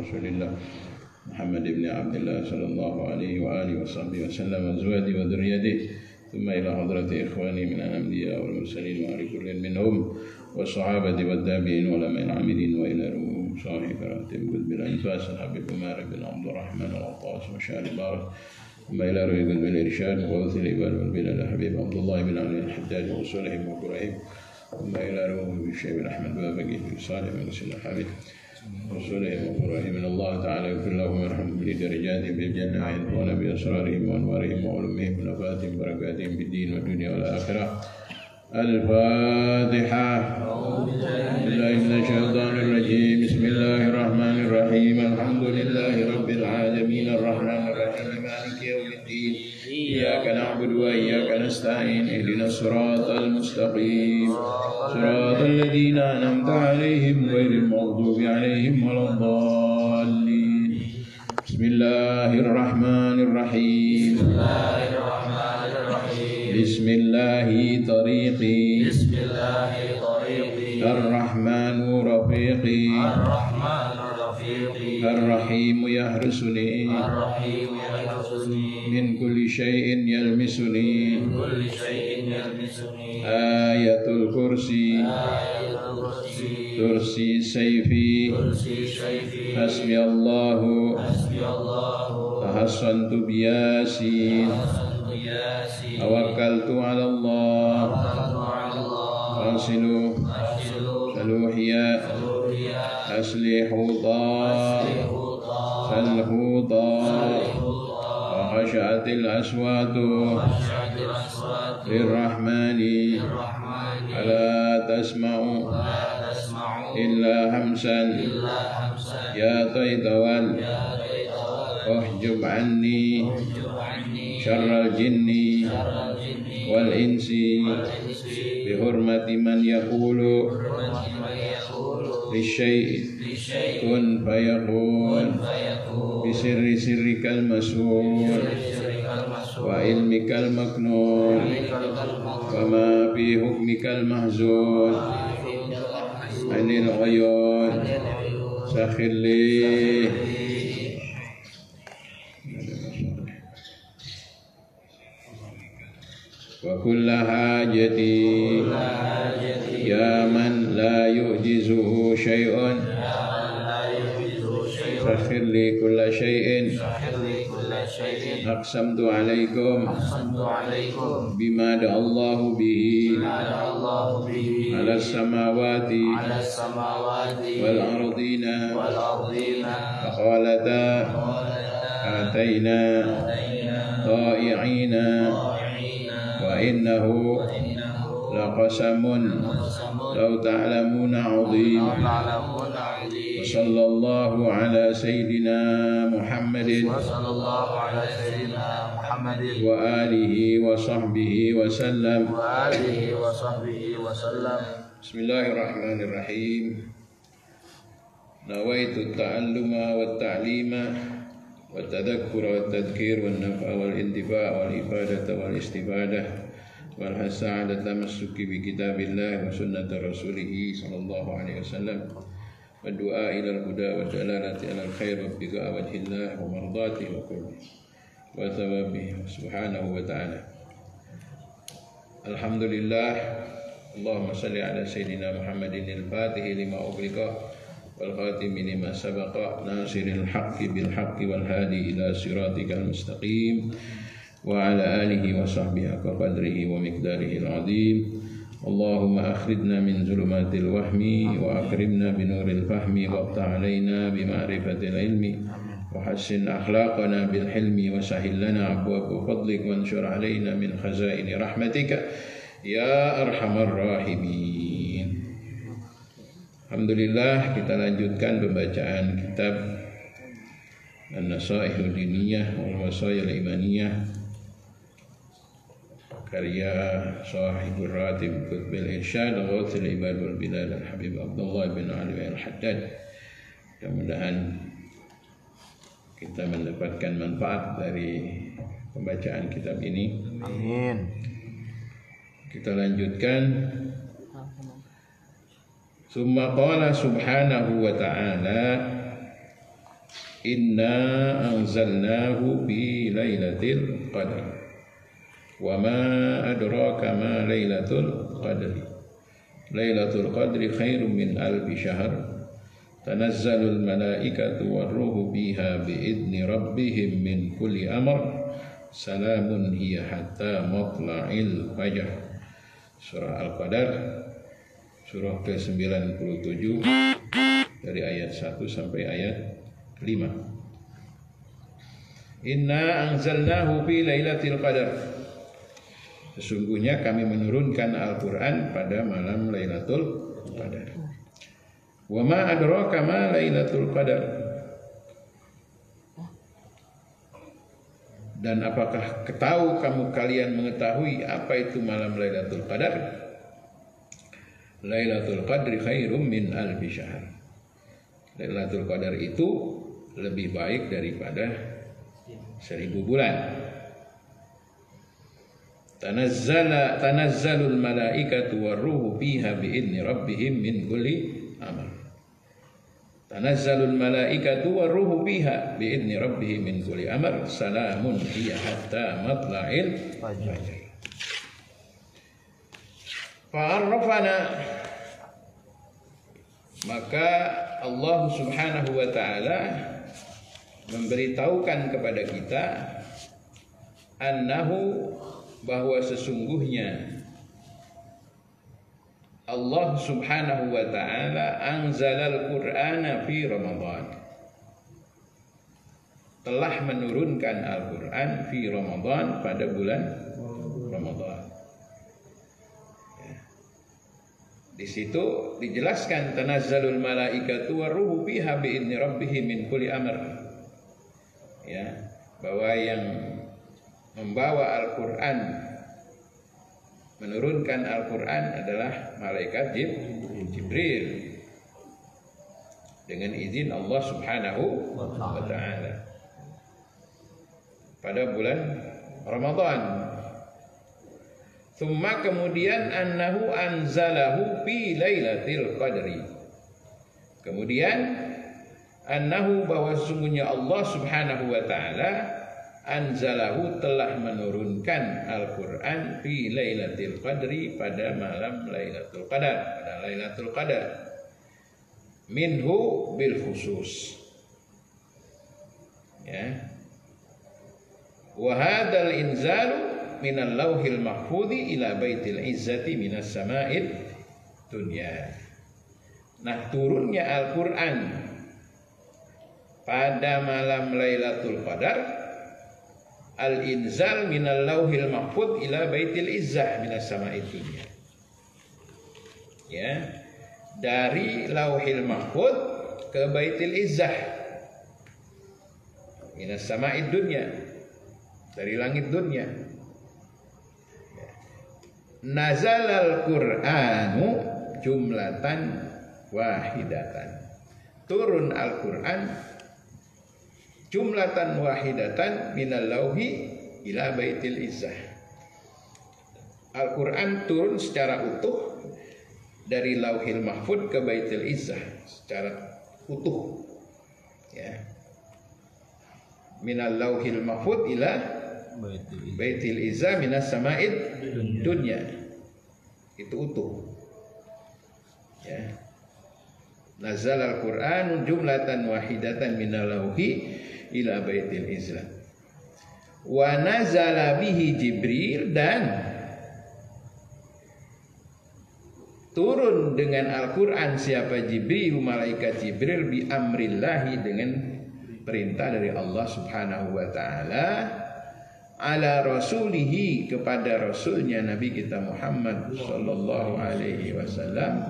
رسول الله محمد بن عبد الله صلى الله عليه وآله وصحبه وسلم أزواجه وذريته ثم إلى حضرة إخواني من الأنبياء والمرسلين وعلى كل منهم والصحابة والتابعين والعلماء العاملين وإلى روح صاحب راتب قطب الأنفاس الحبيب عمر بن عبد الرحمن العطاس وشعر بارك ثم إلى روح قطب الإرشاد وغوث العباد والبلاد الحبيب عبد الله بن علي الحجاج وصلهم وإبراهيم ثم إلى روح الشيخ أحمد وابقي في صالح بن سيدنا الحبيب. رسولهم وإبراهيم من الله تعالى يغفر لهم ويرحمهم بدرجاتهم بالجنة وينفعون بأسرارهم وأنوارهم وعلومهم ونفاتهم وبركاتهم في الدين والدنيا والآخرة. الفاتحة. بالله من الشيطان الرجيم. بسم الله الرحمن الرحيم. الحمد لله رب العالمين. الرحمن الرحيم مالك يوم الدين. إياك نعبد وإياك نستعين إهدنا الصراط المستقيم. صراط الذين أنعمت عليهم غير المغضوب عليهم ولا الضالين. بسم الله الرحمن الرحيم. بسم الله طريقي بسم الله طريقي الرحمن رفيقي الرحمن رفيقي الرحيم يحرسني. الرحيم يحفظني من كل شيء يلمسني. Ayatul Kursi. Kursi. Saifi. Hasbi Allahu. Tahassantu biyasin Awakal ala Allah. Wasilu Saluhiya. Asli Dha Salhu Dha وخشعت الأصوات وأشعت الأصوات للرحمن الرحمن ألا تسمع لا تسمع إلا همسا إلا همسا يا طيطوال يا ليت احجب عني واحجب عني شر الجن شر الجن والإنس بحرمة من يقول للشيء كن فيكون بسر سرك المسؤول وعلمك المكنون وما في حكمك المحزون عن العيون سخر لي وكل حاجتي. يا من لا يعجزه شيء. سخر لي كل شيء. أقسمت عليكم بما دعا الله به على السماوات والأرضين. فقالتا علينا طائعين. وإنه إنه لقسم قسم لو تعلمون عظيم. تعلمون عظيم وصلى الله على سيدنا محمد. وصلى الله على سيدنا محمد وآله وصحبه وسلم وآله وصحبه وسلم. بسم الله الرحمن الرحيم. نويت التعلم والتعليم. والتذكر والتذكير والنفع والانتفاع والإفادة والاستفادة على التمسك بكتاب الله وسنة رسوله صلى الله عليه وسلم. والدعاء إلى الهدى والدلالة على الخير وابتغاء وجه الله ومرضاته وقربه وثوابه سبحانه وتعالى. الحمد لله. اللهم صل على سيدنا محمد الفاتح لما أغلق. والخاتم لما سبق. ناصر الحق بالحق والهادي إلى صراطك المستقيم. وعلى آله وصحبه حق ومقداره العظيم. اللهم أخرجنا من ظلمات الوهم وأكرمنا بنور الفهم وافتح علينا بمعرفة العلم. وحسن أخلاقنا بالحلم وسهل لنا أبواب فضلك وانشر علينا من خزائن رحمتك. يا أرحم الراحمين. Alhamdulillah kita lanjutkan pembacaan kitab An-Nasaihul Diniyah wal Wasail Imaniyah karya sahibul ratib Qutbil Irsyad Ghathil Ibad wal Bilal Al-Habib Abdullah bin Ali Al-Haddad. Mudah-mudahan kita mendapatkan manfaat dari pembacaan kitab ini. Amin. kita lanjutkan Summa qala subhanahu wa ta'ala Inna anzalnahu fi lailatul qadr. Wa ma adraka ma lailatul qadri. Lailatul qadri khairum min alfi syahr. Tanazzalul malaikatu warruhu biha biidni rabbihim min kulli amr. Salamun hiya hatta matla'il fajr. Surah Al-Qadar surah ke-97 dari ayat 1 sampai ayat 5. Inna anzalnahu fi lailatul qadar. Sesungguhnya kami menurunkan Al-Qur'an pada malam Lailatul Qadar. Wa ma adraka ma Lailatul Qadar? Dan apakah ketahu kamu kalian mengetahui apa itu malam Lailatul Qadar? Lailatul Qadri khairum min alfi syahr. Lailatul Qadar itu lebih baik daripada seribu bulan. Tanazzala tanazzalul malaikatu warruhu fiha biidni rabbihim min kulli amr. Tanazzalul malaikatu warruhu fiha biidni rabbihim min kulli amr. Salamun hiya hatta matla'il fajr. Fa'arrafana maka Allah Subhanahu wa taala memberitahukan kepada kita annahu bahwa sesungguhnya Allah Subhanahu wa taala anzalal Qur'ana fi Ramadan. Telah menurunkan Al-Qur'an fi Ramadan pada bulan Ramadan. Ya. Di situ dijelaskan tanazzalul malaikatu waruhu fiha biidni rabbihim min kulli amr. Ya, bahwa yang membawa Al-Quran menurunkan Al-Quran adalah malaikat Jibril dengan izin Allah Subhanahu wa taala pada bulan Ramadan. Thumma kemudian annahu anzalahu fi lailatul qadri. Kemudian annahu bahwa sesungguhnya Allah Subhanahu wa taala anzalahu telah menurunkan Al-Qur'an fi Lailatul Qadri pada malam Lailatul Qadar, pada Lailatul Qadar. Minhu bil khusus. Ya. Wa hadzal inzalu minal lauhil mahfudhi ila baitil izzati minas sama'id dunya. Nah, turunnya Al-Qur'an pada malam Lailatul Qadar al-inzal minal lauhil mahfud ila baitil izzah minas sama'id dunya. Ya. Dari lauhil mahfud ke baitil izzah minas sama'id dunya. Dari langit dunia. Ya. Nazal al-Qur'anu jumlatan wahidatan. Turun Al-Qur'an jumlatan wahidatan minal lauhi ila baitil izzah. Al-Quran turun secara utuh dari lauhil mahfud ke baitil izzah secara utuh ya minal lauhil mahfud ila baitil izzah minas sama'id dunya itu utuh. Ya. Nazal al-Quran jumlatan wahidatan minal lauhi ila baitil Islam. Wa nazala bihi Jibril dan turun dengan Al-Quran siapa Jibril malaikat Jibril bi amrillahi dengan perintah dari Allah Subhanahu wa taala ala rasulihi kepada rasulnya Nabi kita Muhammad sallallahu alaihi wasallam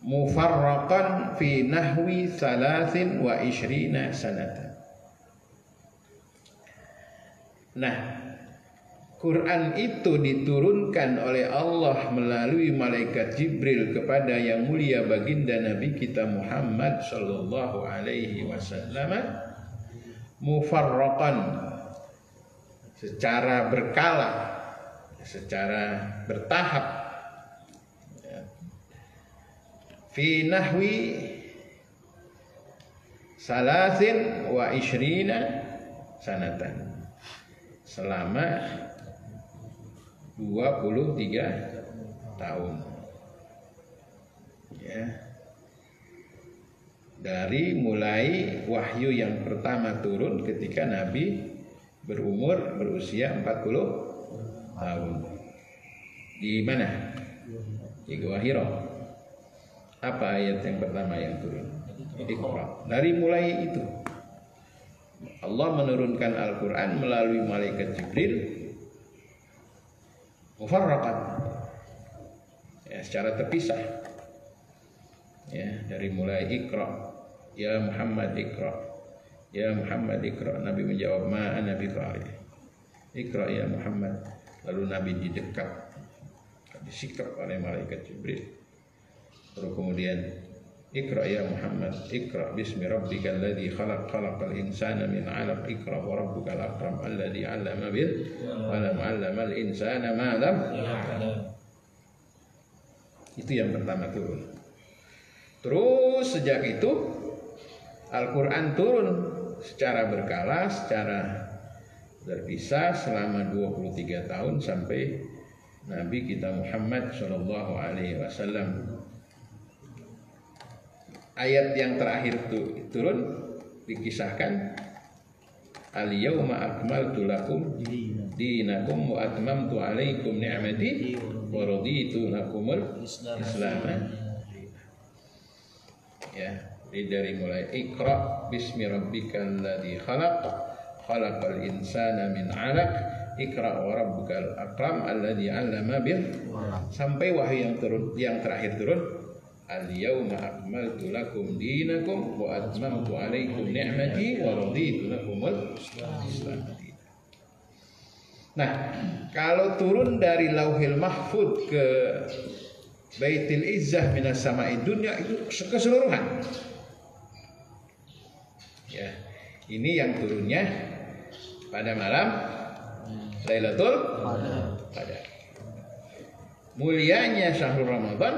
mufarraqan fi nahwi salasin wa ishrina sanatan. Nah, Quran itu diturunkan oleh Allah melalui malaikat Jibril kepada yang mulia baginda Nabi kita Muhammad sallallahu alaihi wasallam mufarraqan secara berkala, secara bertahap. Fi nahwi salasin wa ishrina sanatan. Selama 23 tahun. Ya. Dari mulai wahyu yang pertama turun ketika Nabi berumur berusia 40 tahun. Di mana? Di Gua Hiro. Apa ayat yang pertama yang turun? Iqra. Dari mulai itu Allah menurunkan Al-Qur'an melalui malaikat Jibril mufarraqan ya, secara terpisah ya dari mulai Iqra Ya Muhammad Iqra Ya Muhammad Iqra. Nabi menjawab Ma ana biqari Iqra ya Muhammad. Lalu Nabi didekat. Disikap oleh malaikat Jibril. Lalu kemudian Iqra ya Muhammad Iqra. Bismi rabbika alladhi khalaq khalaqal insana min 'alaq. Iqra wa rabbukal akram alladhi 'allama bil qalam. 'allamal insana ma lam Itu yang pertama turun. Terus sejak itu Al-Quran turun secara berkala, secara berpisah selama 23 tahun sampai Nabi kita Muhammad Shallallahu Alaihi Wasallam. Ayat yang terakhir itu turun dikisahkan Al-yawma akmaltu lakum dinakum wa atmamtu alaikum ni'mati wa raditu lakumul Islam. Ya, jadi dari mulai Iqra bismi rabbikal ladzi khalaq khalaqal insana min 'alaq Iqra wa rabbukal akram alladzi 'allama bil sampai wahyu yang turun yang terakhir turun Al yauma akmaltu lakum dinakum wa atmamtu 'alaikum ni'mati wa raditu lakumul Islam Nah, kalau turun dari Lauhil Mahfud ke Baitul Izzah minas sama'i dunya itu keseluruhan. Ini yang turunnya pada malam Lailatul Qadar. Mulianya syahrul Ramadan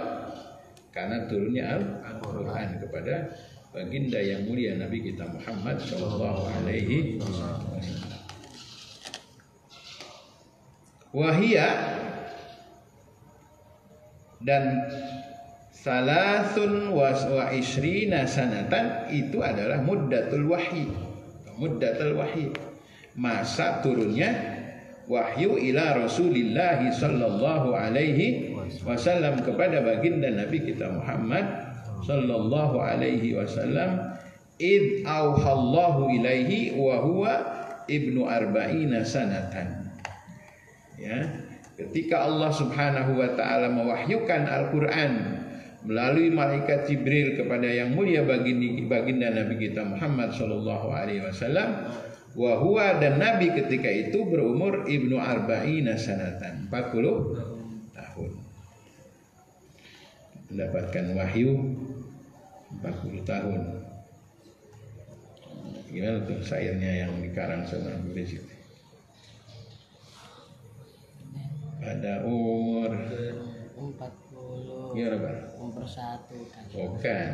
karena turunnya Al-Qur'an kepada baginda yang mulia Nabi kita Muhammad sallallahu alaihi wasallam. Dan salasun wa isrina sanatan itu adalah muddatul wahyi muddatul wahyi. Masa turunnya wahyu ila Rasulillah sallallahu alaihi wasallam kepada baginda Nabi kita Muhammad sallallahu alaihi wasallam. Id auhallahu ilaihi wa huwa ibnu arba'ina sanatan. Ya. Ketika Allah Subhanahu wa taala mewahyukan Al-Qur'an melalui malaikat Jibril kepada yang mulia baginda, baginda Nabi kita Muhammad Shallallahu Alaihi Wasallam wahwa dan Nabi ketika itu berumur ibnu arba'ina sanatan 40 tahun. Mendapatkan wahyu 40 tahun. Gimana tuh syairnya yang dikarang sama itu pada umur 40 Gimana Pak? mempersatu kan Bukan.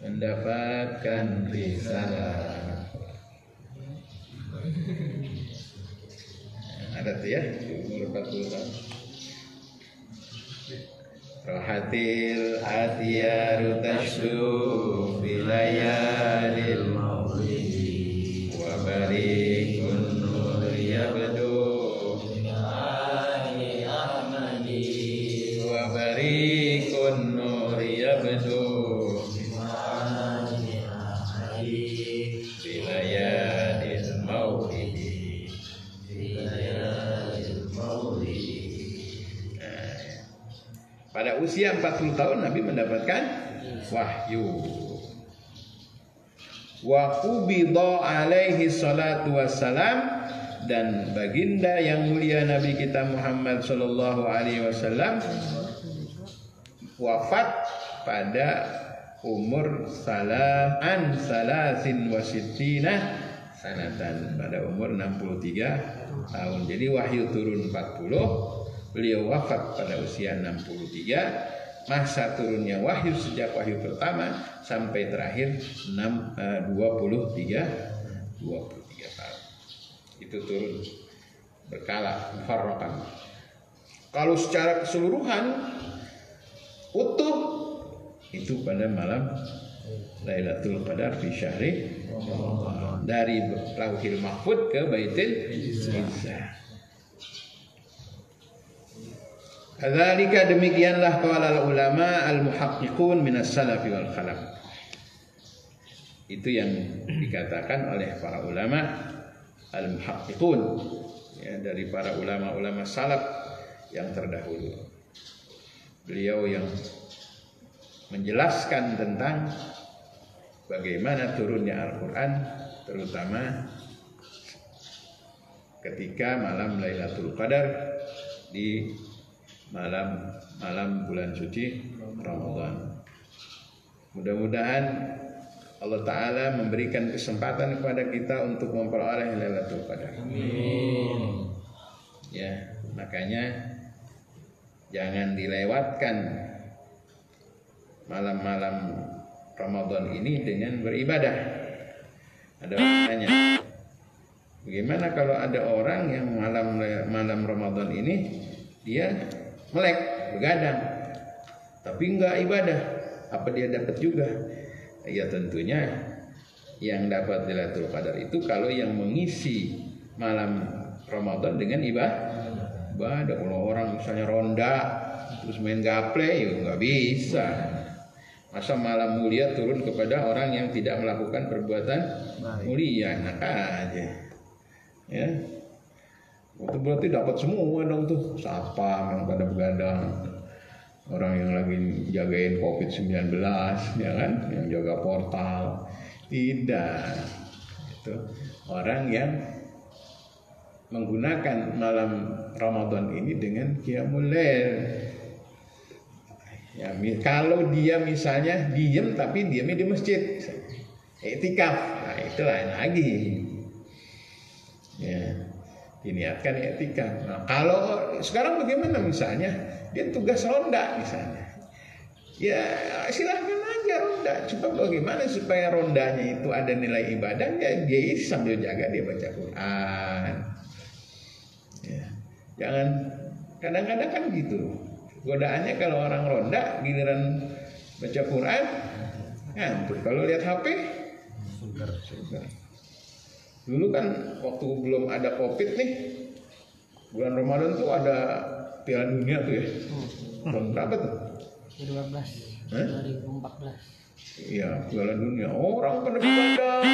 Mendapatkan risalah. Ada tuh ya Umur 40 tahun. Rohatil atiyaru wahyu. Wa qubida alaihi salatu wassalam dan baginda yang mulia Nabi kita Muhammad sallallahu alaihi wasallam wafat pada umur salaan salasin wasittina sanatan pada umur 63 tahun. Jadi wahyu turun 40, beliau wafat pada usia 63 masa turunnya wahyu sejak wahyu pertama sampai terakhir 6 eh, 23 23 tahun. Itu turun berkala mufarraqan. Kalau secara keseluruhan utuh itu pada malam Lailatul Qadar fi syahri dari Lauhil Mahfud ke Baitul Izzah. Kadzalika demikianlah qala ulama al-muhaqqiqun minas salafi wal khalaf. Itu yang dikatakan oleh para ulama al-muhaqqiqun ya dari para ulama-ulama salaf yang terdahulu. Beliau yang menjelaskan tentang bagaimana turunnya Al-Qur'an terutama ketika malam Lailatul Qadar di malam malam bulan suci Ramadan. Mudah-mudahan Allah Ta'ala memberikan kesempatan kepada kita untuk memperoleh Lailatul Qadar. Amin. Ya, makanya jangan dilewatkan malam-malam Ramadan ini dengan beribadah. Ada pertanyaan. Bagaimana kalau ada orang yang malam malam Ramadan ini dia melek, begadang, tapi enggak ibadah. Apa dia dapat juga? Ya tentunya yang dapat Lailatul Qadar itu kalau yang mengisi malam Ramadan dengan ibadah. Ibadah kalau orang misalnya ronda terus main gaple ya nggak bisa. Masa malam mulia turun kepada orang yang tidak melakukan perbuatan mulia, enak aja. Ya, itu berarti dapat semua dong tuh. Siapa yang pada begadang Orang yang lagi jagain COVID-19 ya kan? Yang jaga portal. Tidak. Itu orang yang Menggunakan malam Ramadan ini dengan Qiyamul Ya, kalau dia misalnya diem tapi diamnya di masjid, etikaf, nah itu lain lagi. Ya, diniatkan etika. Nah, kalau sekarang bagaimana misalnya dia tugas ronda misalnya, ya silahkan aja ronda. Coba bagaimana supaya rondanya itu ada nilai ibadah ya dia sambil jaga dia baca Quran. Ya. Jangan kadang-kadang kan gitu. Godaannya kalau orang ronda giliran baca Quran ngantuk. Kalau lihat HP sugar. sugar. Dulu kan waktu belum ada Covid nih, bulan Ramadan tuh ada Piala Dunia tuh ya. Hmm. Tahun berapa tuh? 2012. Eh? 2014. Iya, Piala Dunia. Orang pada begadang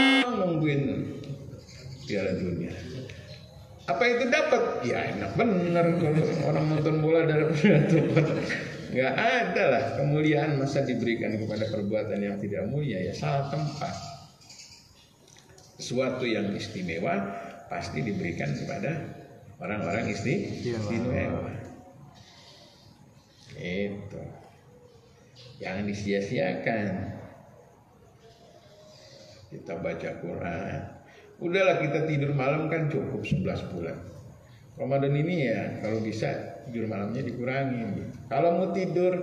nungguin Piala Dunia. Apa itu dapat? Ya enak bener kalau orang nonton bola dari dapat. Gak ada lah kemuliaan masa diberikan kepada perbuatan yang tidak mulia ya salah tempat sesuatu yang istimewa pasti diberikan kepada orang-orang istimewa. Itu. Jangan disia-siakan. Kita baca Quran. Udahlah kita tidur malam kan cukup 11 bulan. Ramadan ini ya kalau bisa tidur malamnya dikurangi. Kalau mau tidur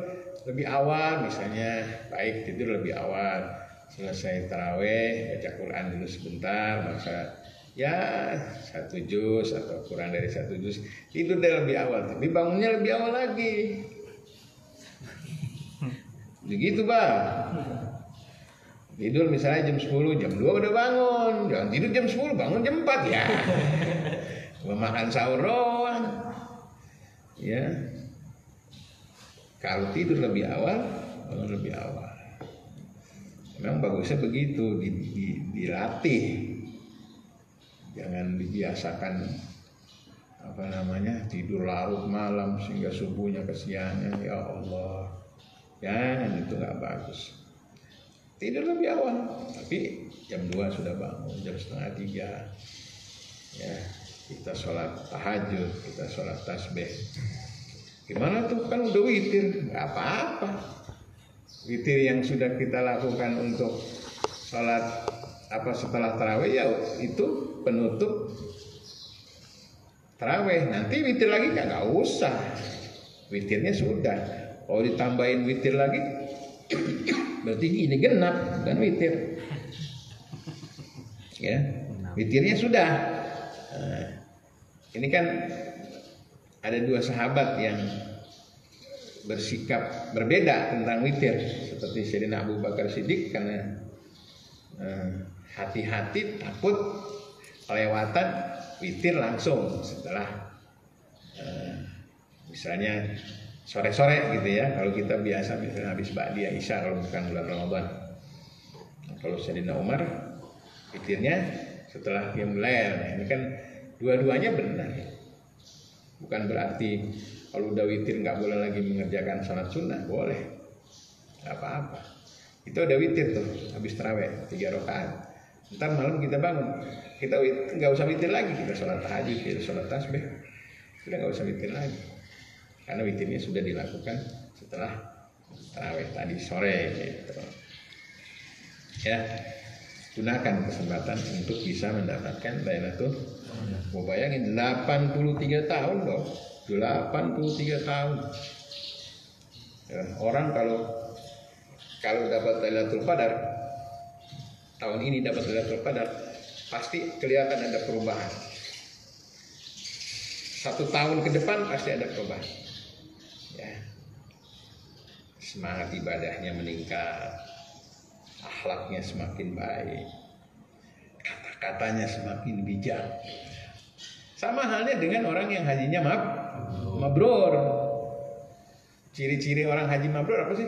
lebih awal misalnya baik tidur lebih awal selesai taraweh baca Quran dulu sebentar maka ya satu juz atau kurang dari satu juz. Tidur dari lebih awal tapi bangunnya lebih awal lagi. Begitu bang. Tidur misalnya jam 10 jam 2 udah bangun. Jangan tidur jam 10 bangun jam 4 ya. Makan sahur doang. Ya. Kalau tidur lebih awal bangun lebih awal Memang bagusnya begitu, di, di, dilatih. Jangan dibiasakan apa namanya tidur larut malam sehingga subuhnya kesiangan ya Allah. Jangan itu nggak bagus. Tidur lebih awal tapi jam 2 sudah bangun jam setengah tiga. Ya kita sholat tahajud kita sholat tasbih. Gimana tuh kan udah witir nggak apa-apa witir yang sudah kita lakukan untuk sholat apa setelah taraweh ya itu penutup taraweh nanti witir lagi nggak usah witirnya sudah Kalau ditambahin witir lagi, berarti ini genap dan witir. Ya, witirnya sudah. Nah, ini kan ada dua sahabat yang bersikap berbeda tentang witir. Seperti Sayyidina Abu Bakar Siddiq karena eh, hati-hati takut kelewatan witir langsung setelah eh, misalnya sore-sore gitu ya. Kalau kita biasa misalnya habis ba'di Isya kalau bukan bulan Ramadan. Nah, kalau Sayyidina Umar witirnya setelah qiyamul lail Nah, ini kan dua-duanya benar. Bukan berarti kalau udah witir nggak boleh lagi mengerjakan sholat sunnah boleh. Apa-apa. Itu udah witir tuh habis terawih tiga rakaat. Ntar malam kita bangun. Kita nggak usah witir lagi. Kita sholat tahajud kita sholat tasbih. Sudah nggak usah witir lagi. Karena witirnya sudah dilakukan setelah tarawih tadi sore gitu. Ya gunakan kesempatan untuk bisa mendapatkan Lailatul Mau bayangin 83 tahun loh 83 tahun. Ya, orang kalau kalau dapat Lailatul Qadar tahun ini dapat Lailatul Qadar pasti kelihatan ada perubahan. Satu tahun ke depan pasti ada perubahan. Ya. Semangat ibadahnya meningkat akhlaknya semakin baik kata-katanya semakin bijak sama halnya dengan orang yang hajinya mab mabrur ciri-ciri orang haji mabrur apa sih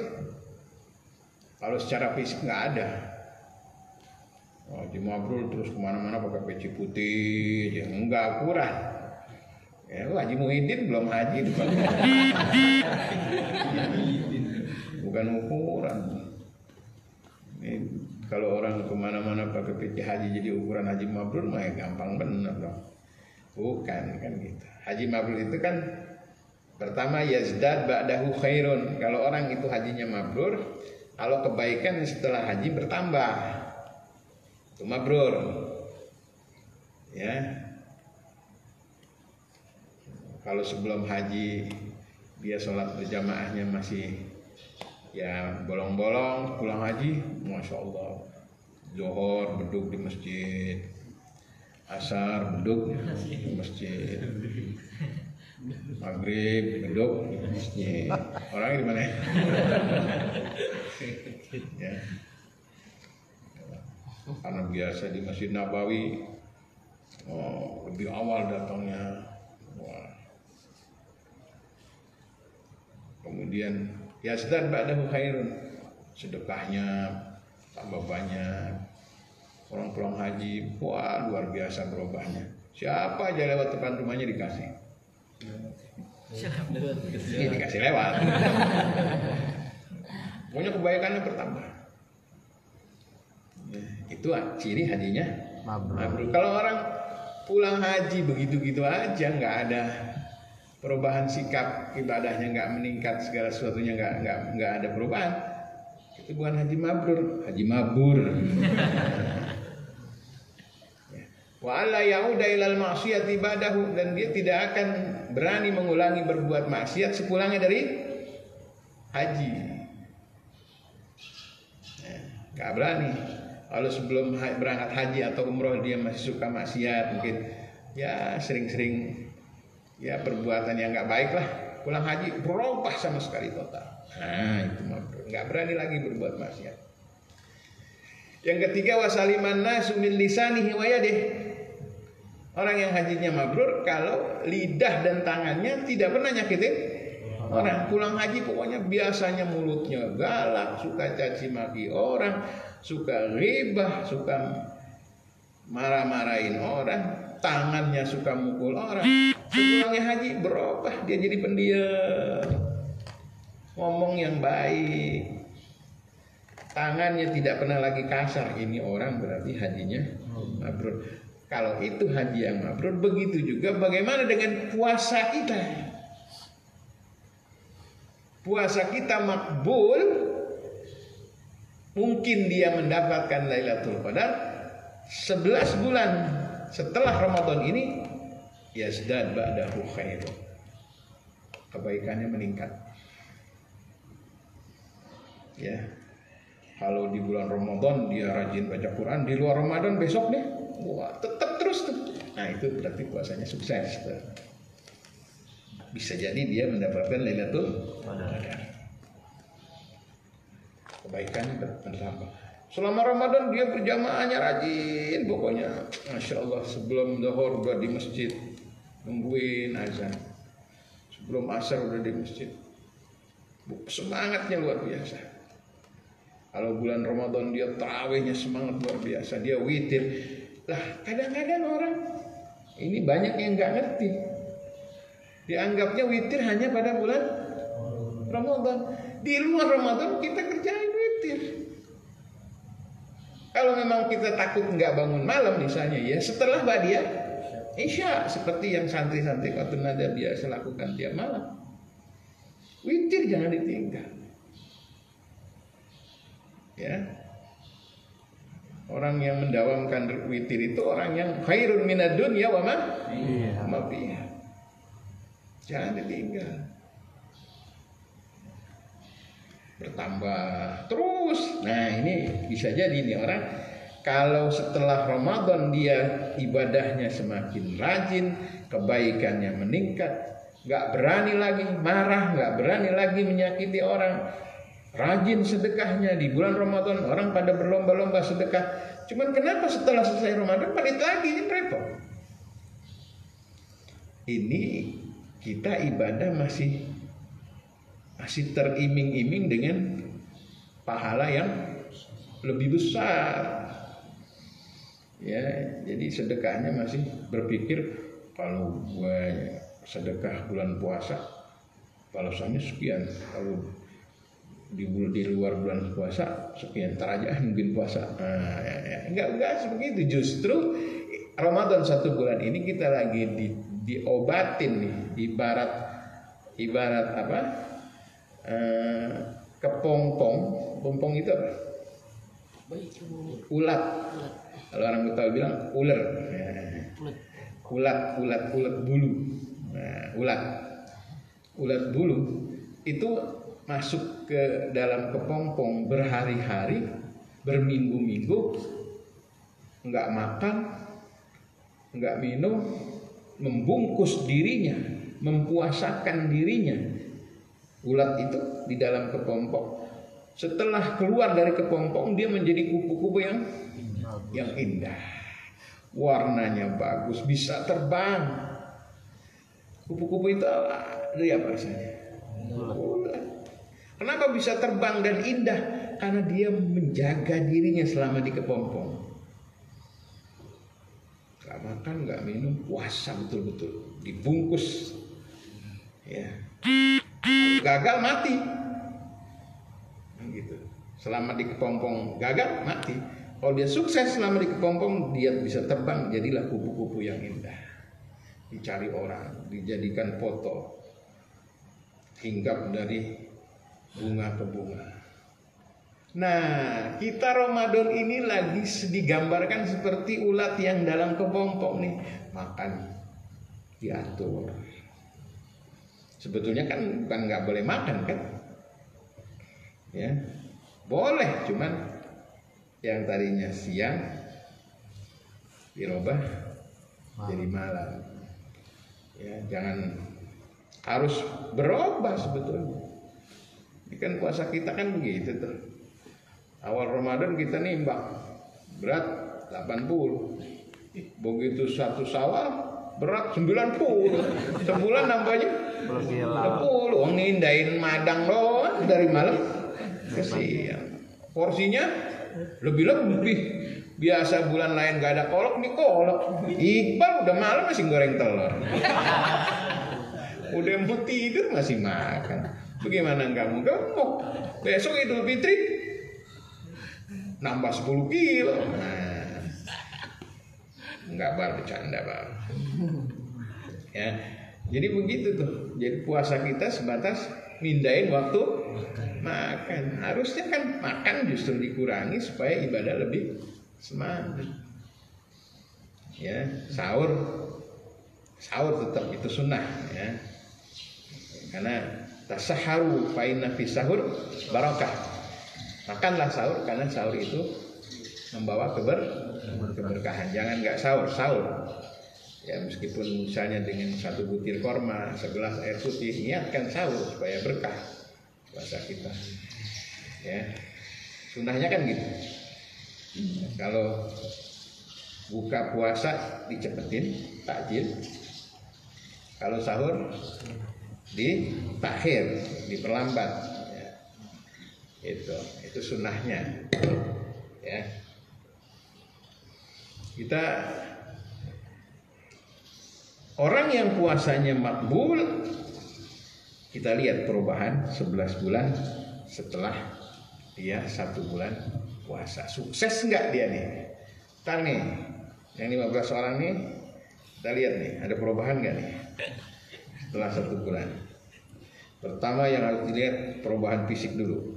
kalau secara fisik nggak ada Haji Mabrur terus ke mana-mana pakai peci putih, ya enggak akurat. Ya, Haji Muhyiddin belum haji, bukan, ukuran. Ini, kalau orang ke mana-mana pakai peci haji jadi ukuran Haji Mabrur mah ya gampang bener dong. Bukan kan gitu. Haji Mabrur itu kan pertama yazdad ba'dahu khairun. Kalau orang itu hajinya mabrur, kalau kebaikan setelah haji bertambah. Itu mabrur. Ya. Kalau sebelum haji dia sholat berjamaahnya masih ya bolong-bolong pulang haji masya Allah. Johor beduk di masjid asar beduk masjid. Maghrib beduk masjid. Orangnya di mana? Ya. Karena biasa di Masjid Nabawi oh, lebih awal datangnya. Wah. kemudian ya sedar ba'dahu khairun. Sedekahnya tambah banyak orang pulang haji wah luar biasa berubahnya siapa aja lewat depan rumahnya dikasih? Ini dikasih lewat. Pokoknya kebaikannya bertambah. Itu ciri hajinya. Mabrur. Kalau orang pulang haji begitu-gitu aja nggak ada perubahan sikap ibadahnya nggak meningkat segala sesuatunya nggak nggak nggak ada perubahan bukan haji mabrur. Haji mabur Ya. wa alla yauda ilal maksiat ibadahu dan dia tidak akan berani mengulangi berbuat maksiat sepulangnya dari haji. Ya, nggak berani. Kalau sebelum berangkat haji atau umroh dia masih suka maksiat mungkin ya sering-sering ya perbuatan yang nggak baik lah pulang haji berubah sama sekali total. Nah itu mah nggak berani lagi berbuat maksiat. Yang ketiga wasaliman nasu min lisanihi yadihi. orang yang hajinya mabrur kalau lidah dan tangannya tidak pernah nyakitin orang. Pulang haji pokoknya biasanya mulutnya galak suka caci maki orang suka ribah suka marah-marahin orang tangannya suka mukul orang. Sepulangnya haji berubah dia jadi pendiam ngomong yang baik. Tangannya tidak pernah lagi kasar. Ini orang berarti hajinya mabrur. Kalau itu haji yang mabrur begitu juga bagaimana dengan puasa kita? Puasa kita makbul mungkin dia mendapatkan Lailatul Qadar 11 bulan. Setelah Ramadan ini yazdad ba'dahu khairu kebaikannya meningkat Ya. Kalau di bulan Ramadan dia rajin baca Quran, di luar Ramadan besok nih, wah tetap terus tuh. Nah itu berarti puasanya sukses. Tuh. Bisa jadi dia mendapatkan Lailatul Qadar. Kebaikannya bertambah. Selama Ramadan dia berjamaahnya rajin pokoknya. Masya Allah sebelum zuhur udah di masjid nungguin azan. Sebelum asar udah di masjid. Semangatnya luar biasa. Kalau bulan Ramadan dia tarawihnya semangat luar biasa, dia witir. Lah kadang-kadang orang ini banyak yang nggak ngerti. Dianggapnya witir hanya pada bulan Ramadan. Di luar Ramadan kita kerjain witir. Kalau memang kita takut nggak bangun malam misalnya ya setelah badia Isya seperti yang santri-santri waktu nada biasa lakukan tiap malam. Witir jangan ditinggal. Ya. Orang yang mendawamkan witir itu orang yang khairun minad dunya wa ma Iya. Jangan ditinggal. Bertambah terus. Nah, ini bisa jadi nih orang kalau setelah Ramadan dia ibadahnya semakin rajin, kebaikannya meningkat, nggak berani lagi marah, nggak berani lagi menyakiti orang, rajin sedekahnya di bulan Ramadan orang pada berlomba-lomba sedekah. Cuman kenapa setelah selesai Ramadan balik lagi ini repot. Ini kita ibadah masih masih teriming-iming dengan pahala yang lebih besar. Ya, jadi sedekahnya masih berpikir kalau gue sedekah bulan puasa balasannya sekian. Kalau di di luar bulan puasa sekian ntar aja mungkin puasa. Nah, ya, ya. enggak enggak sebegitu. Justru Ramadan satu bulan ini kita lagi di, diobatin nih ibarat ibarat apa? Eh, kepompong. Pompong itu apa? Itu ulat. Kalau orang Betawi bilang ular. Kulit. ulat ulat ulat bulu. Nah, ulat. Ulat bulu itu masuk ke dalam kepompong berhari-hari berminggu-minggu nggak makan nggak minum membungkus dirinya mempuasakan dirinya. Ulat itu di dalam kepompong. Setelah keluar dari kepompong dia menjadi kupu-kupu yang yang indah. Warnanya bagus bisa terbang. Kupu-kupu itu dari apa rasanya? Ulat kenapa bisa terbang dan indah? Karena dia menjaga dirinya selama di kepompong. Nggak makan nggak minum puasa betul-betul. Dibungkus. Ya. Gagal mati. Nah, gitu. Selama di kepompong gagal mati. Kalau dia sukses selama di kepompong dia bisa terbang jadilah kupu-kupu yang indah. Dicari orang dijadikan foto. Hinggap dari bunga ke bunga Nah, kita Ramadan ini lagi digambarkan seperti ulat yang dalam kepompong nih, makan diatur. Sebetulnya kan bukan nggak boleh makan kan? Ya, boleh, cuman yang tadinya siang dirubah jadi malam. Ya, jangan harus berubah sebetulnya. Ini kan puasa kita kan begitu tuh. Awal Ramadan kita nimbang berat 80. Begitu satu sawal berat 90. Sebulan nambahnya Bergila. 10. Wong nindain madang doang dari malam ke siang. Porsinya lebih-lebih. Biasa bulan lain gak ada kolok, nih kolok. Iqbal udah malam masih goreng telur. Udah mau tidur masih makan. Bagaimana kamu gemuk? Besok Idul Fitri nambah 10 kilo. Nah, nggak bar bercanda bang. Ya, jadi begitu tuh. Jadi puasa kita sebatas mindain waktu makan. Harusnya kan makan justru dikurangi supaya ibadah lebih semangat. Ya, sahur, sahur tetap itu sunnah ya. Karena tasaharu fa inna fi sahur barakah. Makanlah sahur karena sahur itu membawa keber keberkahan. Jangan nggak sahur, sahur. Ya meskipun misalnya dengan satu butir korma, segelas air putih, niatkan sahur supaya berkah puasa kita. Ya, sunahnya kan gitu. Kalau buka puasa dicepetin, takjil. Kalau sahur di takhir, diperlambat. Ya. Itu, itu sunnahnya. Ya. Kita orang yang puasanya makbul kita lihat perubahan 11 bulan setelah dia satu bulan puasa sukses nggak dia nih Ntar nih yang 15 orang nih kita lihat nih ada perubahan nggak nih setelah satu bulan pertama yang harus dilihat perubahan fisik dulu.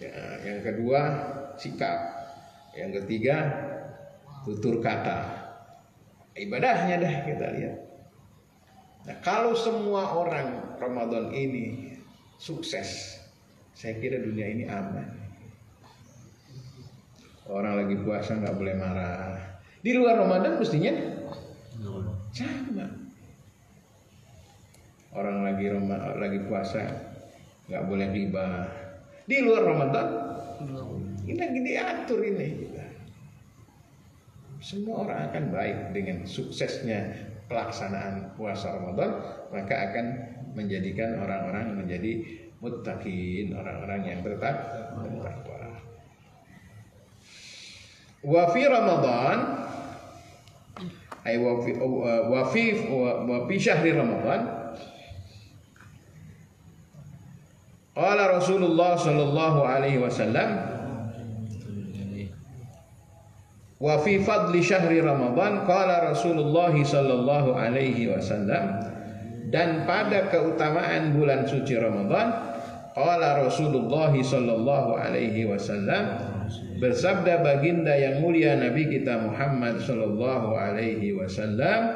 Ya, yang kedua sikap. Yang ketiga tutur kata. Ibadahnya dah kita lihat. Nah kalau semua orang Ramadan ini sukses saya kira dunia ini aman. Orang lagi puasa nggak boleh marah. Di luar Ramadan mestinya sama orang lagi Roma, lagi puasa nggak boleh riba di luar Ramadan? Ini lagi diatur ini. Semua orang akan baik dengan suksesnya pelaksanaan puasa Ramadan maka akan menjadikan orang-orang menjadi muttaqin orang-orang yang tetap bertakwa. Wa fi Ramadan ay wa fi fi wa fi syahri Ramadan. Qala Rasulullah sallallahu alaihi wasallam Wa fi fadli syahri Ramadan qala Rasulullah sallallahu alaihi wasallam dan pada keutamaan bulan suci Ramadan qala Rasulullah sallallahu alaihi wasallam bersabda baginda yang mulia Nabi kita Muhammad sallallahu alaihi wasallam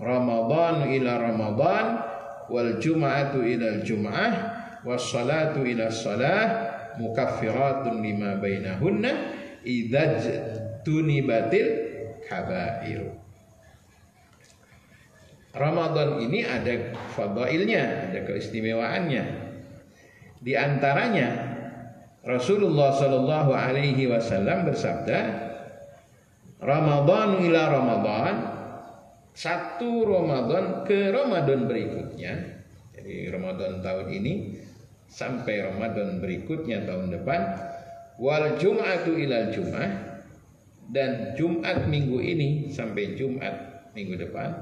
Ramadan ila Ramadan wal jum'atu ila jum'ah was salatu ila salah mukaffiratun lima bainahunna idaj tunibatil kabair. Ramadan ini ada fadailnya, ada keistimewaannya. Di antaranya Rasulullah Shallallahu Alaihi Wasallam bersabda, Ramadan ila Ramadan, satu Ramadan ke Ramadan berikutnya. Jadi Ramadan tahun ini sampai Ramadan berikutnya tahun depan. Wal Jum'atu ilal Jum'ah dan Jumat minggu ini sampai Jumat minggu depan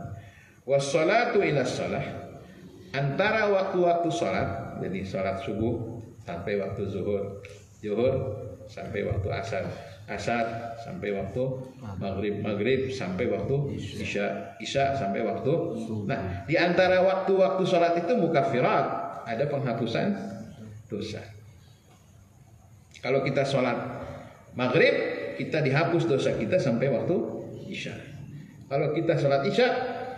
wassalatu ila salah antara waktu-waktu salat jadi salat subuh sampai waktu zuhur zuhur sampai waktu asar asar sampai waktu maghrib maghrib sampai waktu isya isya sampai waktu nah di antara waktu-waktu salat itu mukafirat ada penghapusan dosa kalau kita sholat maghrib kita dihapus dosa kita sampai waktu isya. Kalau kita sholat isya,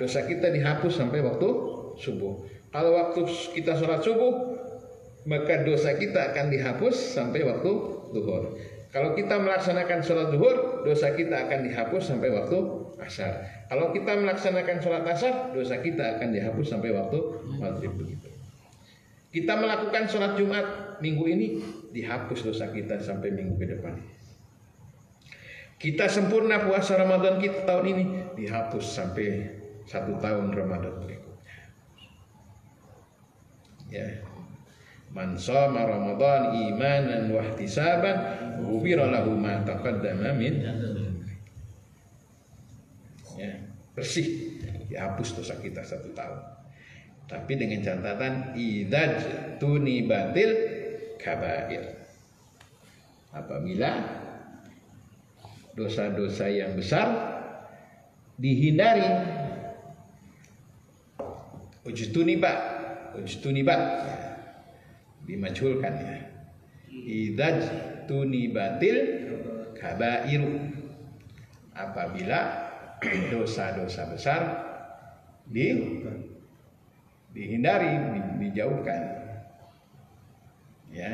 dosa kita dihapus sampai waktu subuh. Kalau waktu kita sholat subuh, maka dosa kita akan dihapus sampai waktu duhur. Kalau kita melaksanakan sholat duhur, dosa kita akan dihapus sampai waktu asar. Kalau kita melaksanakan sholat asar, dosa kita akan dihapus sampai waktu maghrib begitu. Kita melakukan sholat Jumat minggu ini, dihapus dosa kita sampai minggu ke depan. Kita sempurna puasa Ramadan kita tahun ini dihapus sampai satu tahun Ramadan berikutnya. Ya. Man shoma Ramadan imanan wa ihtisaban ghufira lahu ma taqaddama min ya, bersih dihapus dosa kita satu tahun. Tapi dengan catatan idaj tuni batil kabair. Apabila dosa-dosa yang besar dihindari ujtuniba ujtuniba ya, dimajhulkan ya idaj tunibatil kabairu. Apabila dosa-dosa besar di dihindari di- dijauhkan. Ya.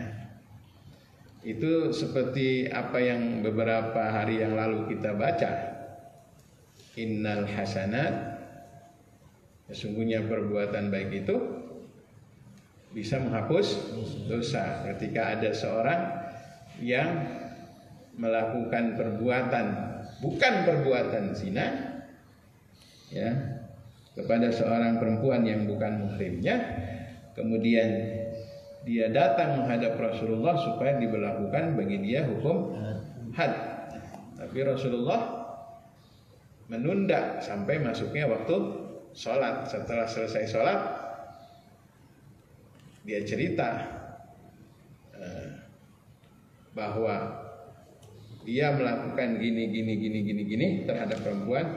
Itu seperti apa yang beberapa hari yang lalu kita baca. Innal hasanat. Sesungguhnya perbuatan baik itu bisa menghapus dosa. Ketika ada seorang yang melakukan perbuatan bukan perbuatan zina ya kepada seorang perempuan yang bukan muhrimnya kemudian dia datang menghadap Rasulullah supaya diberlakukan bagi dia hukum had tapi Rasulullah menunda sampai masuknya waktu sholat setelah selesai sholat dia cerita eh, bahwa dia melakukan gini gini gini gini gini terhadap perempuan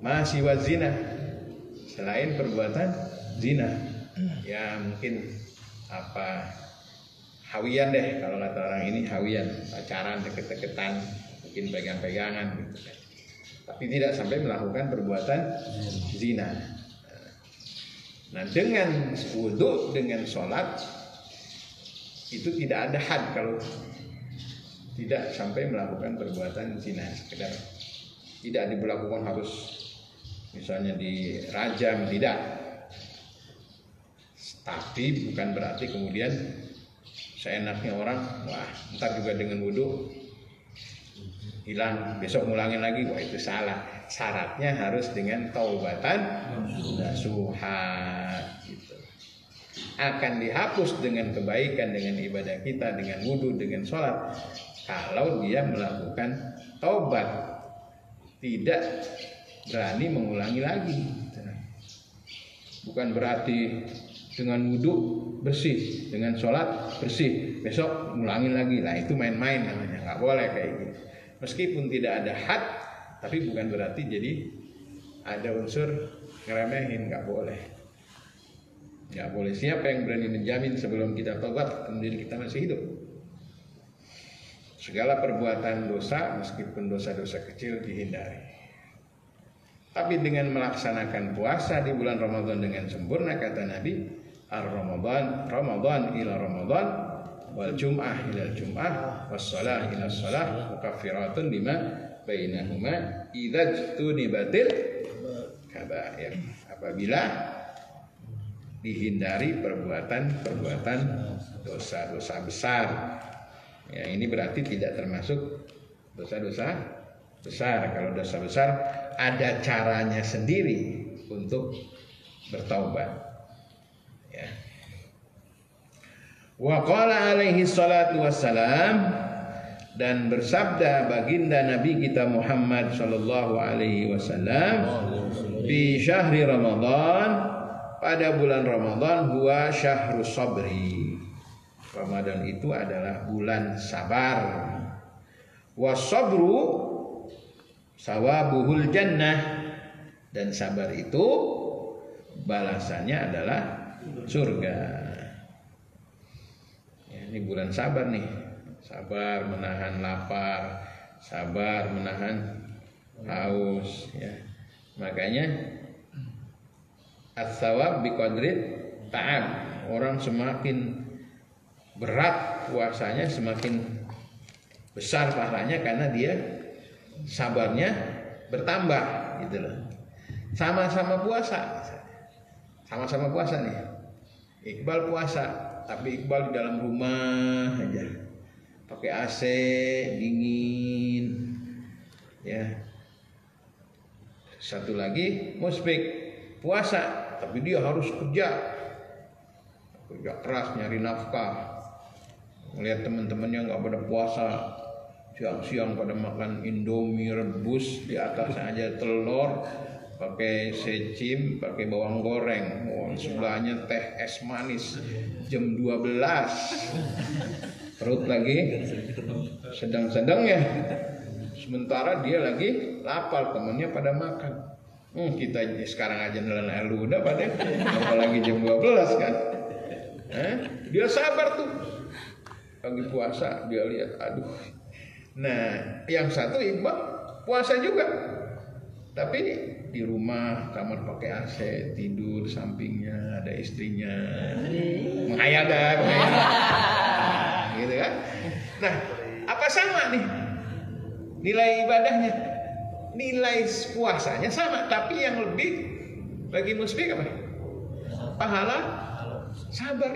masih wazina selain perbuatan zina. Ya mungkin apa hawian deh kalau kata orang ini hawian. Pacaran deket-deketan mungkin pegang-pegangan gitu kan. Tapi tidak sampai melakukan perbuatan zina nah dengan wudhu dengan sholat itu tidak ada had kalau tidak sampai melakukan perbuatan zina. Sekedar tidak diberlakukan harus misalnya dirajam tidak. Tapi bukan berarti kemudian seenaknya orang wah ntar juga dengan wudhu hilang besok ngulangin lagi wah itu salah syaratnya harus dengan taubatan nasuha gitu. Akan dihapus dengan kebaikan dengan ibadah kita dengan wudhu dengan sholat kalau dia melakukan taubat. Tidak berani mengulangi lagi. Bukan berarti dengan wudhu bersih dengan sholat bersih besok ngulangin lagi. Lah itu main-main namanya. Nggak boleh kayak gitu. Meskipun tidak ada had tapi bukan berarti jadi ada unsur ngeremehin nggak boleh. Nggak boleh. Siapa yang berani menjamin sebelum kita tobat kemudian kita masih hidup? Segala perbuatan dosa meskipun dosa-dosa kecil dihindari. Tapi dengan melaksanakan puasa di bulan Ramadan dengan sempurna kata Nabi, ar-Ramadan Ramadan ila Ramadan wal jum'ah ila jum'ah was salah ila salah mukaffiratun lima bainahuma idza batil kabair. Apabila dihindari perbuatan-perbuatan dosa-dosa besar Ya, ini berarti tidak termasuk dosa-dosa besar. Kalau dosa besar ada caranya sendiri untuk bertaubat. Ya. Wa qala alaihi salatu wassalam dan bersabda baginda Nabi kita Muhammad sallallahu alaihi wasallam di syahri Ramadan pada bulan Ramadan huwa syahru sabri Ramadan itu adalah bulan sabar. Wasabru sawabuhul jannah dan sabar itu balasannya adalah surga. Ya, ini bulan sabar nih. Sabar menahan lapar, sabar menahan haus ya. Makanya as-sawab biqadri ta'ab. Orang semakin berat puasanya semakin besar pahalanya karena dia sabarnya bertambah gitu loh. Sama-sama puasa. Sama-sama puasa nih. Iqbal puasa, tapi Iqbal di dalam rumah aja. Pakai AC, dingin. Ya. Satu lagi musbik puasa, tapi dia harus kerja. Kerja keras nyari nafkah. Melihat teman-temannya nggak pada puasa. Siang-siang pada makan indomie rebus di atas aja telur. Pakai secim pakai bawang goreng. Oh, sebelahnya teh es manis. Jam 12 perut lagi. Sedang-sedang ya. Sementara dia lagi lapar temannya pada makan. Hmm, kita sekarang aja nelan elu udah pada apalagi jam 12 kan. Eh? dia sabar tuh. Lagi puasa dia lihat aduh. Nah yang satu Iqbal puasa juga. Tapi di rumah kamar pakai AC tidur sampingnya ada istrinya. Menghayal dah gitu kan. Nah, apa sama nih nilai ibadahnya? Nilai puasanya sama, tapi yang lebih bagi muslim apa? Pahala sabar.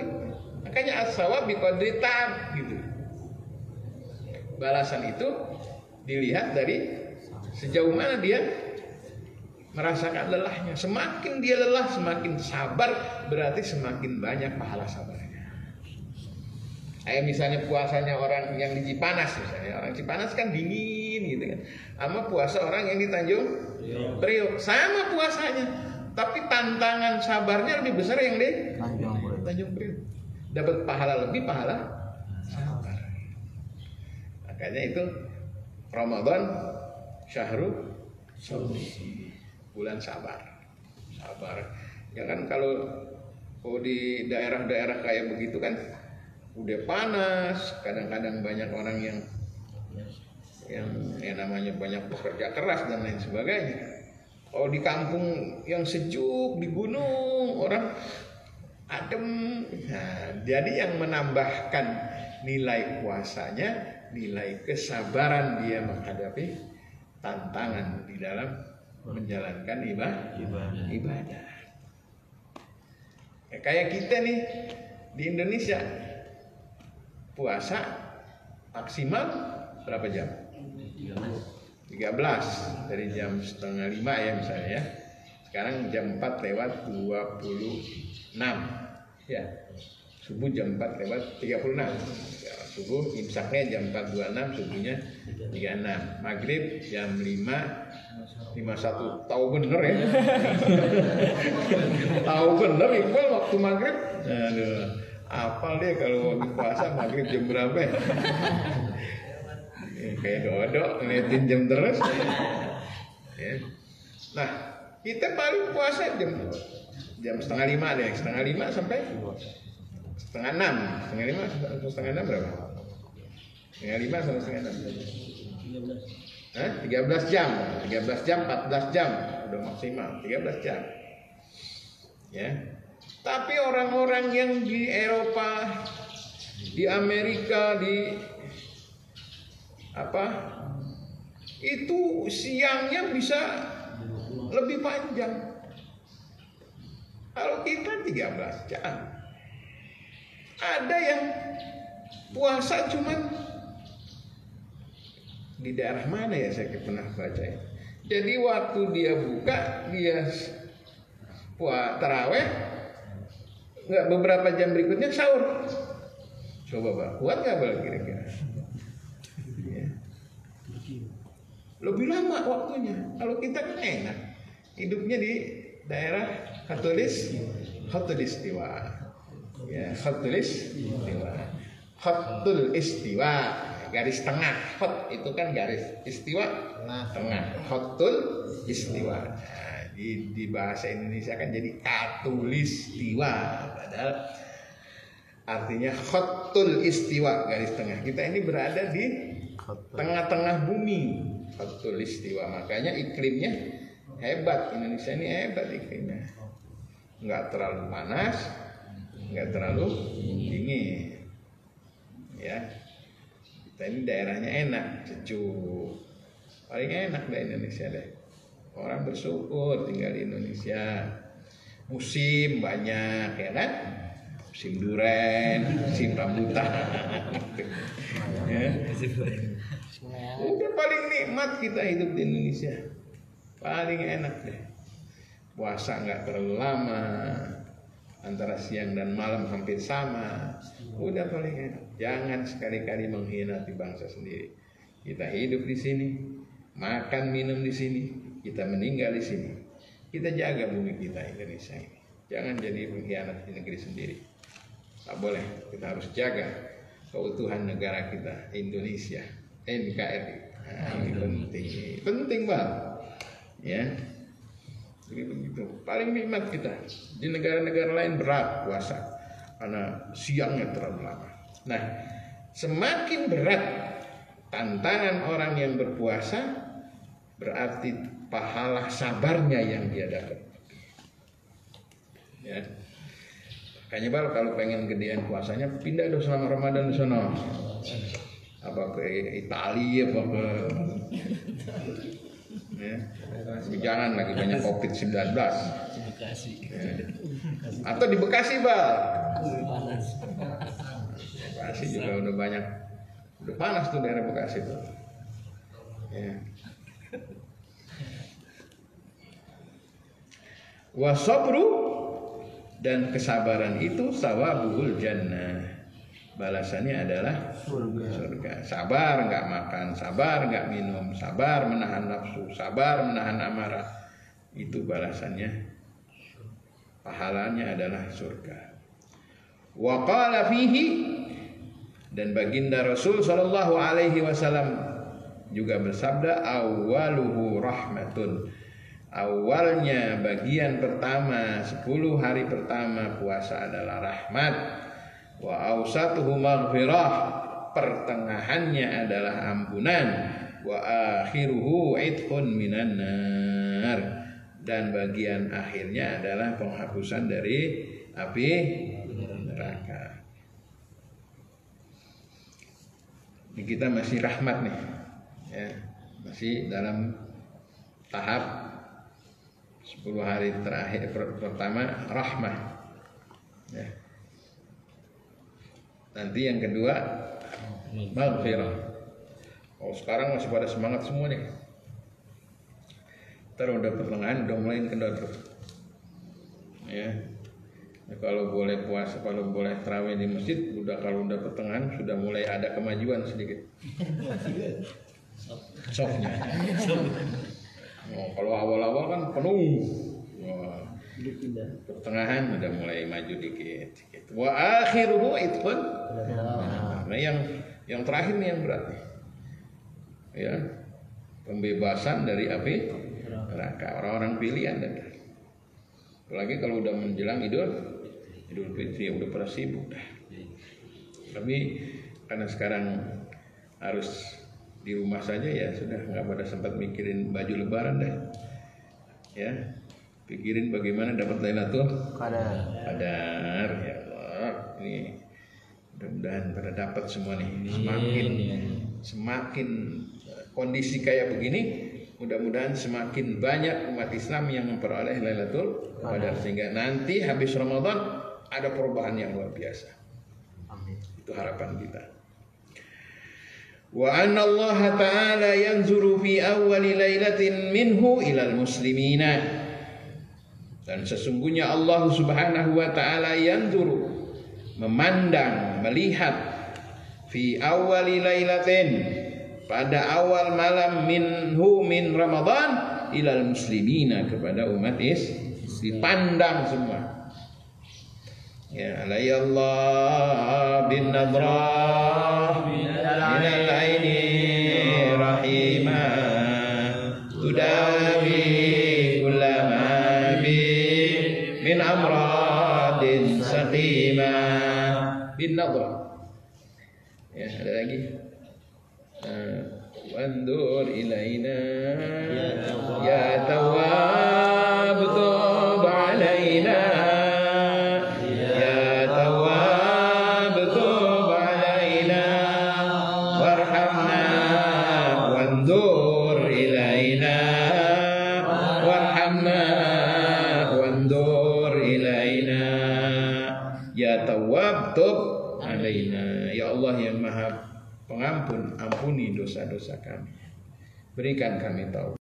Makanya as-sawab biqadri gitu. Balasan itu dilihat dari sejauh mana dia merasakan lelahnya. Semakin dia lelah, semakin sabar, berarti semakin banyak pahala sabarnya. Kayak misalnya puasanya orang yang di Cipanas misalnya. Orang Cipanas kan dingin gitu kan. Sama puasa orang yang di Tanjung Priok. Sama puasanya. Tapi tantangan sabarnya lebih besar yang di Tanjung Priok. Dapat pahala lebih, pahala sabar. Makanya itu Ramadan Syahrul Saumi. Bulan sabar. Sabar. Ya kan kalau kalau di daerah-daerah kayak begitu kan udah panas, kadang-kadang banyak orang yang yang ya namanya banyak bekerja keras dan lain sebagainya. Kalau di kampung yang sejuk di gunung orang adem. Nah, jadi yang menambahkan nilai puasanya, nilai kesabaran dia menghadapi tantangan di dalam menjalankan ibadah. ibadah. Ya, kayak kita nih di Indonesia puasa maksimal berapa jam? 13 dari jam setengah lima ya misalnya ya. Sekarang jam 4 lewat 26 ya. Subuh jam 4 lewat 36 ya, Subuh imsaknya jam 4.26 Subuhnya 36 Maghrib jam 5 51 Tahu bener ya? Tahu bener Iqbal waktu maghrib? Aduh Apal dia kalau waktu puasa maghrib jam berapa ya? Ya, Kayak dodok ngeliatin jam terus. Ya. Nah kita paling puasa jam jam setengah lima deh setengah lima sampai setengah enam. Setengah lima setengah enam berapa? Setengah lima sampai setengah enam. Hah? 13 jam. 13 jam 14 jam. Udah maksimal 13 jam. Ya tapi orang-orang yang di Eropa di Amerika di apa? Itu siangnya bisa lebih panjang. Kalau kita 13 jam. Ada yang puasa cuman di daerah mana ya? Saya pernah baca ya. Jadi waktu dia buka dia puasa taraweh nggak beberapa jam berikutnya sahur. Coba pak, kuat nggak bal kira-kira? Ya. Lebih lama waktunya. Kalau kita kan enak, hidupnya di daerah Katolis, Istiwa. Ya, Katolis Istiwa. Khatul Istiwa garis tengah hot itu kan garis istiwa tengah hotul istiwa di, di bahasa Indonesia kan jadi katulistiwa padahal artinya hotul istiwa garis tengah. Kita ini berada di tengah-tengah bumi. Hotul istiwa. Makanya iklimnya hebat. Indonesia ini hebat iklimnya. Nggak terlalu panas nggak terlalu dingin. Ya. Kita ini daerahnya enak, sejuk. Paling enak deh Indonesia deh. Orang bersyukur tinggal di Indonesia. Musim banyak ya kan? Musim duren, musim rambutan. ya. Udah paling nikmat kita hidup di Indonesia. Paling enak deh. Puasa nggak terlalu lama, antara siang dan malam hampir sama. Udah paling enak. Jangan sekali-kali mengkhianati bangsa sendiri. Kita hidup di sini, makan minum di sini, kita meninggal di sini. Kita jaga bumi kita Indonesia ini. Jangan jadi pengkhianat di negeri sendiri. Tak boleh. Kita harus jaga keutuhan negara kita Indonesia NKRI. Nah, ini penting. Penting banget. Ya. Jadi begitu. Paling nikmat kita. Di negara-negara lain berat puasa karena siangnya terlalu lama. Nah, semakin berat tantangan orang yang berpuasa berarti pahala sabarnya yang dia dapat. Ya. Kayaknya bal kalau pengen gedean puasanya pindah dong selama Ramadan di sono. Apa ke Italia apa ke ya. Jangan lagi banyak Covid-19. Bekasi. Atau di Bekasi, Bal. Panas. Bekasi juga udah banyak udah panas tuh daerah Bekasi tuh. Ya. Wasabru dan kesabaran itu sawabul jannah. Balasannya adalah surga. Sabar nggak makan, sabar nggak minum, sabar menahan nafsu, sabar menahan amarah. Itu balasannya. Pahalanya adalah surga. Wa qala fihi dan baginda Rasul Shallallahu Alaihi Wasallam juga bersabda awaluhu rahmatun awalnya bagian pertama 10 hari pertama puasa adalah rahmat. Wa ausatuhu maghfirah pertengahannya adalah ampunan. Wa akhiruhu itqun minan nar. Dan bagian akhirnya adalah penghapusan dari api neraka. Ini kita masih rahmat nih ya. Masih dalam tahap 10 hari terakhir per- pertama rahmah ya. nanti yang kedua maghfirah oh sekarang masih pada semangat semua nih ntar udah pertengahan udah mulai kendor tuh ya Ya, kalau boleh puasa, kalau boleh terawih di masjid, udah kalau udah pertengahan sudah mulai ada kemajuan sedikit. Softnya. Oh, kalau awal-awal kan penuh. Wah, pertengahan udah mulai maju dikit. dikit. Wa akhiruhu itqun. Nah, yang yang terakhir nih yang berat. Ya. Pembebasan dari api neraka. Orang-orang pilihan dan apalagi kalau udah menjelang Idul Idul Fitri udah pada sibuk dah. Tapi karena sekarang harus di rumah saja ya sudah nggak pada sempat mikirin baju lebaran dah. Ya, pikirin bagaimana dapat Lailatul Kadar. Qadar ya Allah. Ini mudah-mudahan pada dapat semua nih. Semakin semakin eh, kondisi kayak begini, mudah-mudahan semakin banyak umat Islam yang memperoleh Lailatul Qadar sehingga nanti habis Ramadan ada perubahan yang luar biasa. Itu harapan kita. Anna Allah Ta'ala yanzuru fi awwali lailatin minhu ilal muslimina. Dan sesungguhnya Allah Subhanahu wa taala yanzuru memandang, melihat fi awwali lailatin pada awal malam minhu min Ramadan ilal muslimina kepada umat is dipandang semua. Ya alayallah bin nadrah min al-aini rahima tudawi kullama bi min amradin saqima bin nadrah ya ada lagi Eh, wandur ilaina ya tawwab berikan kami tahu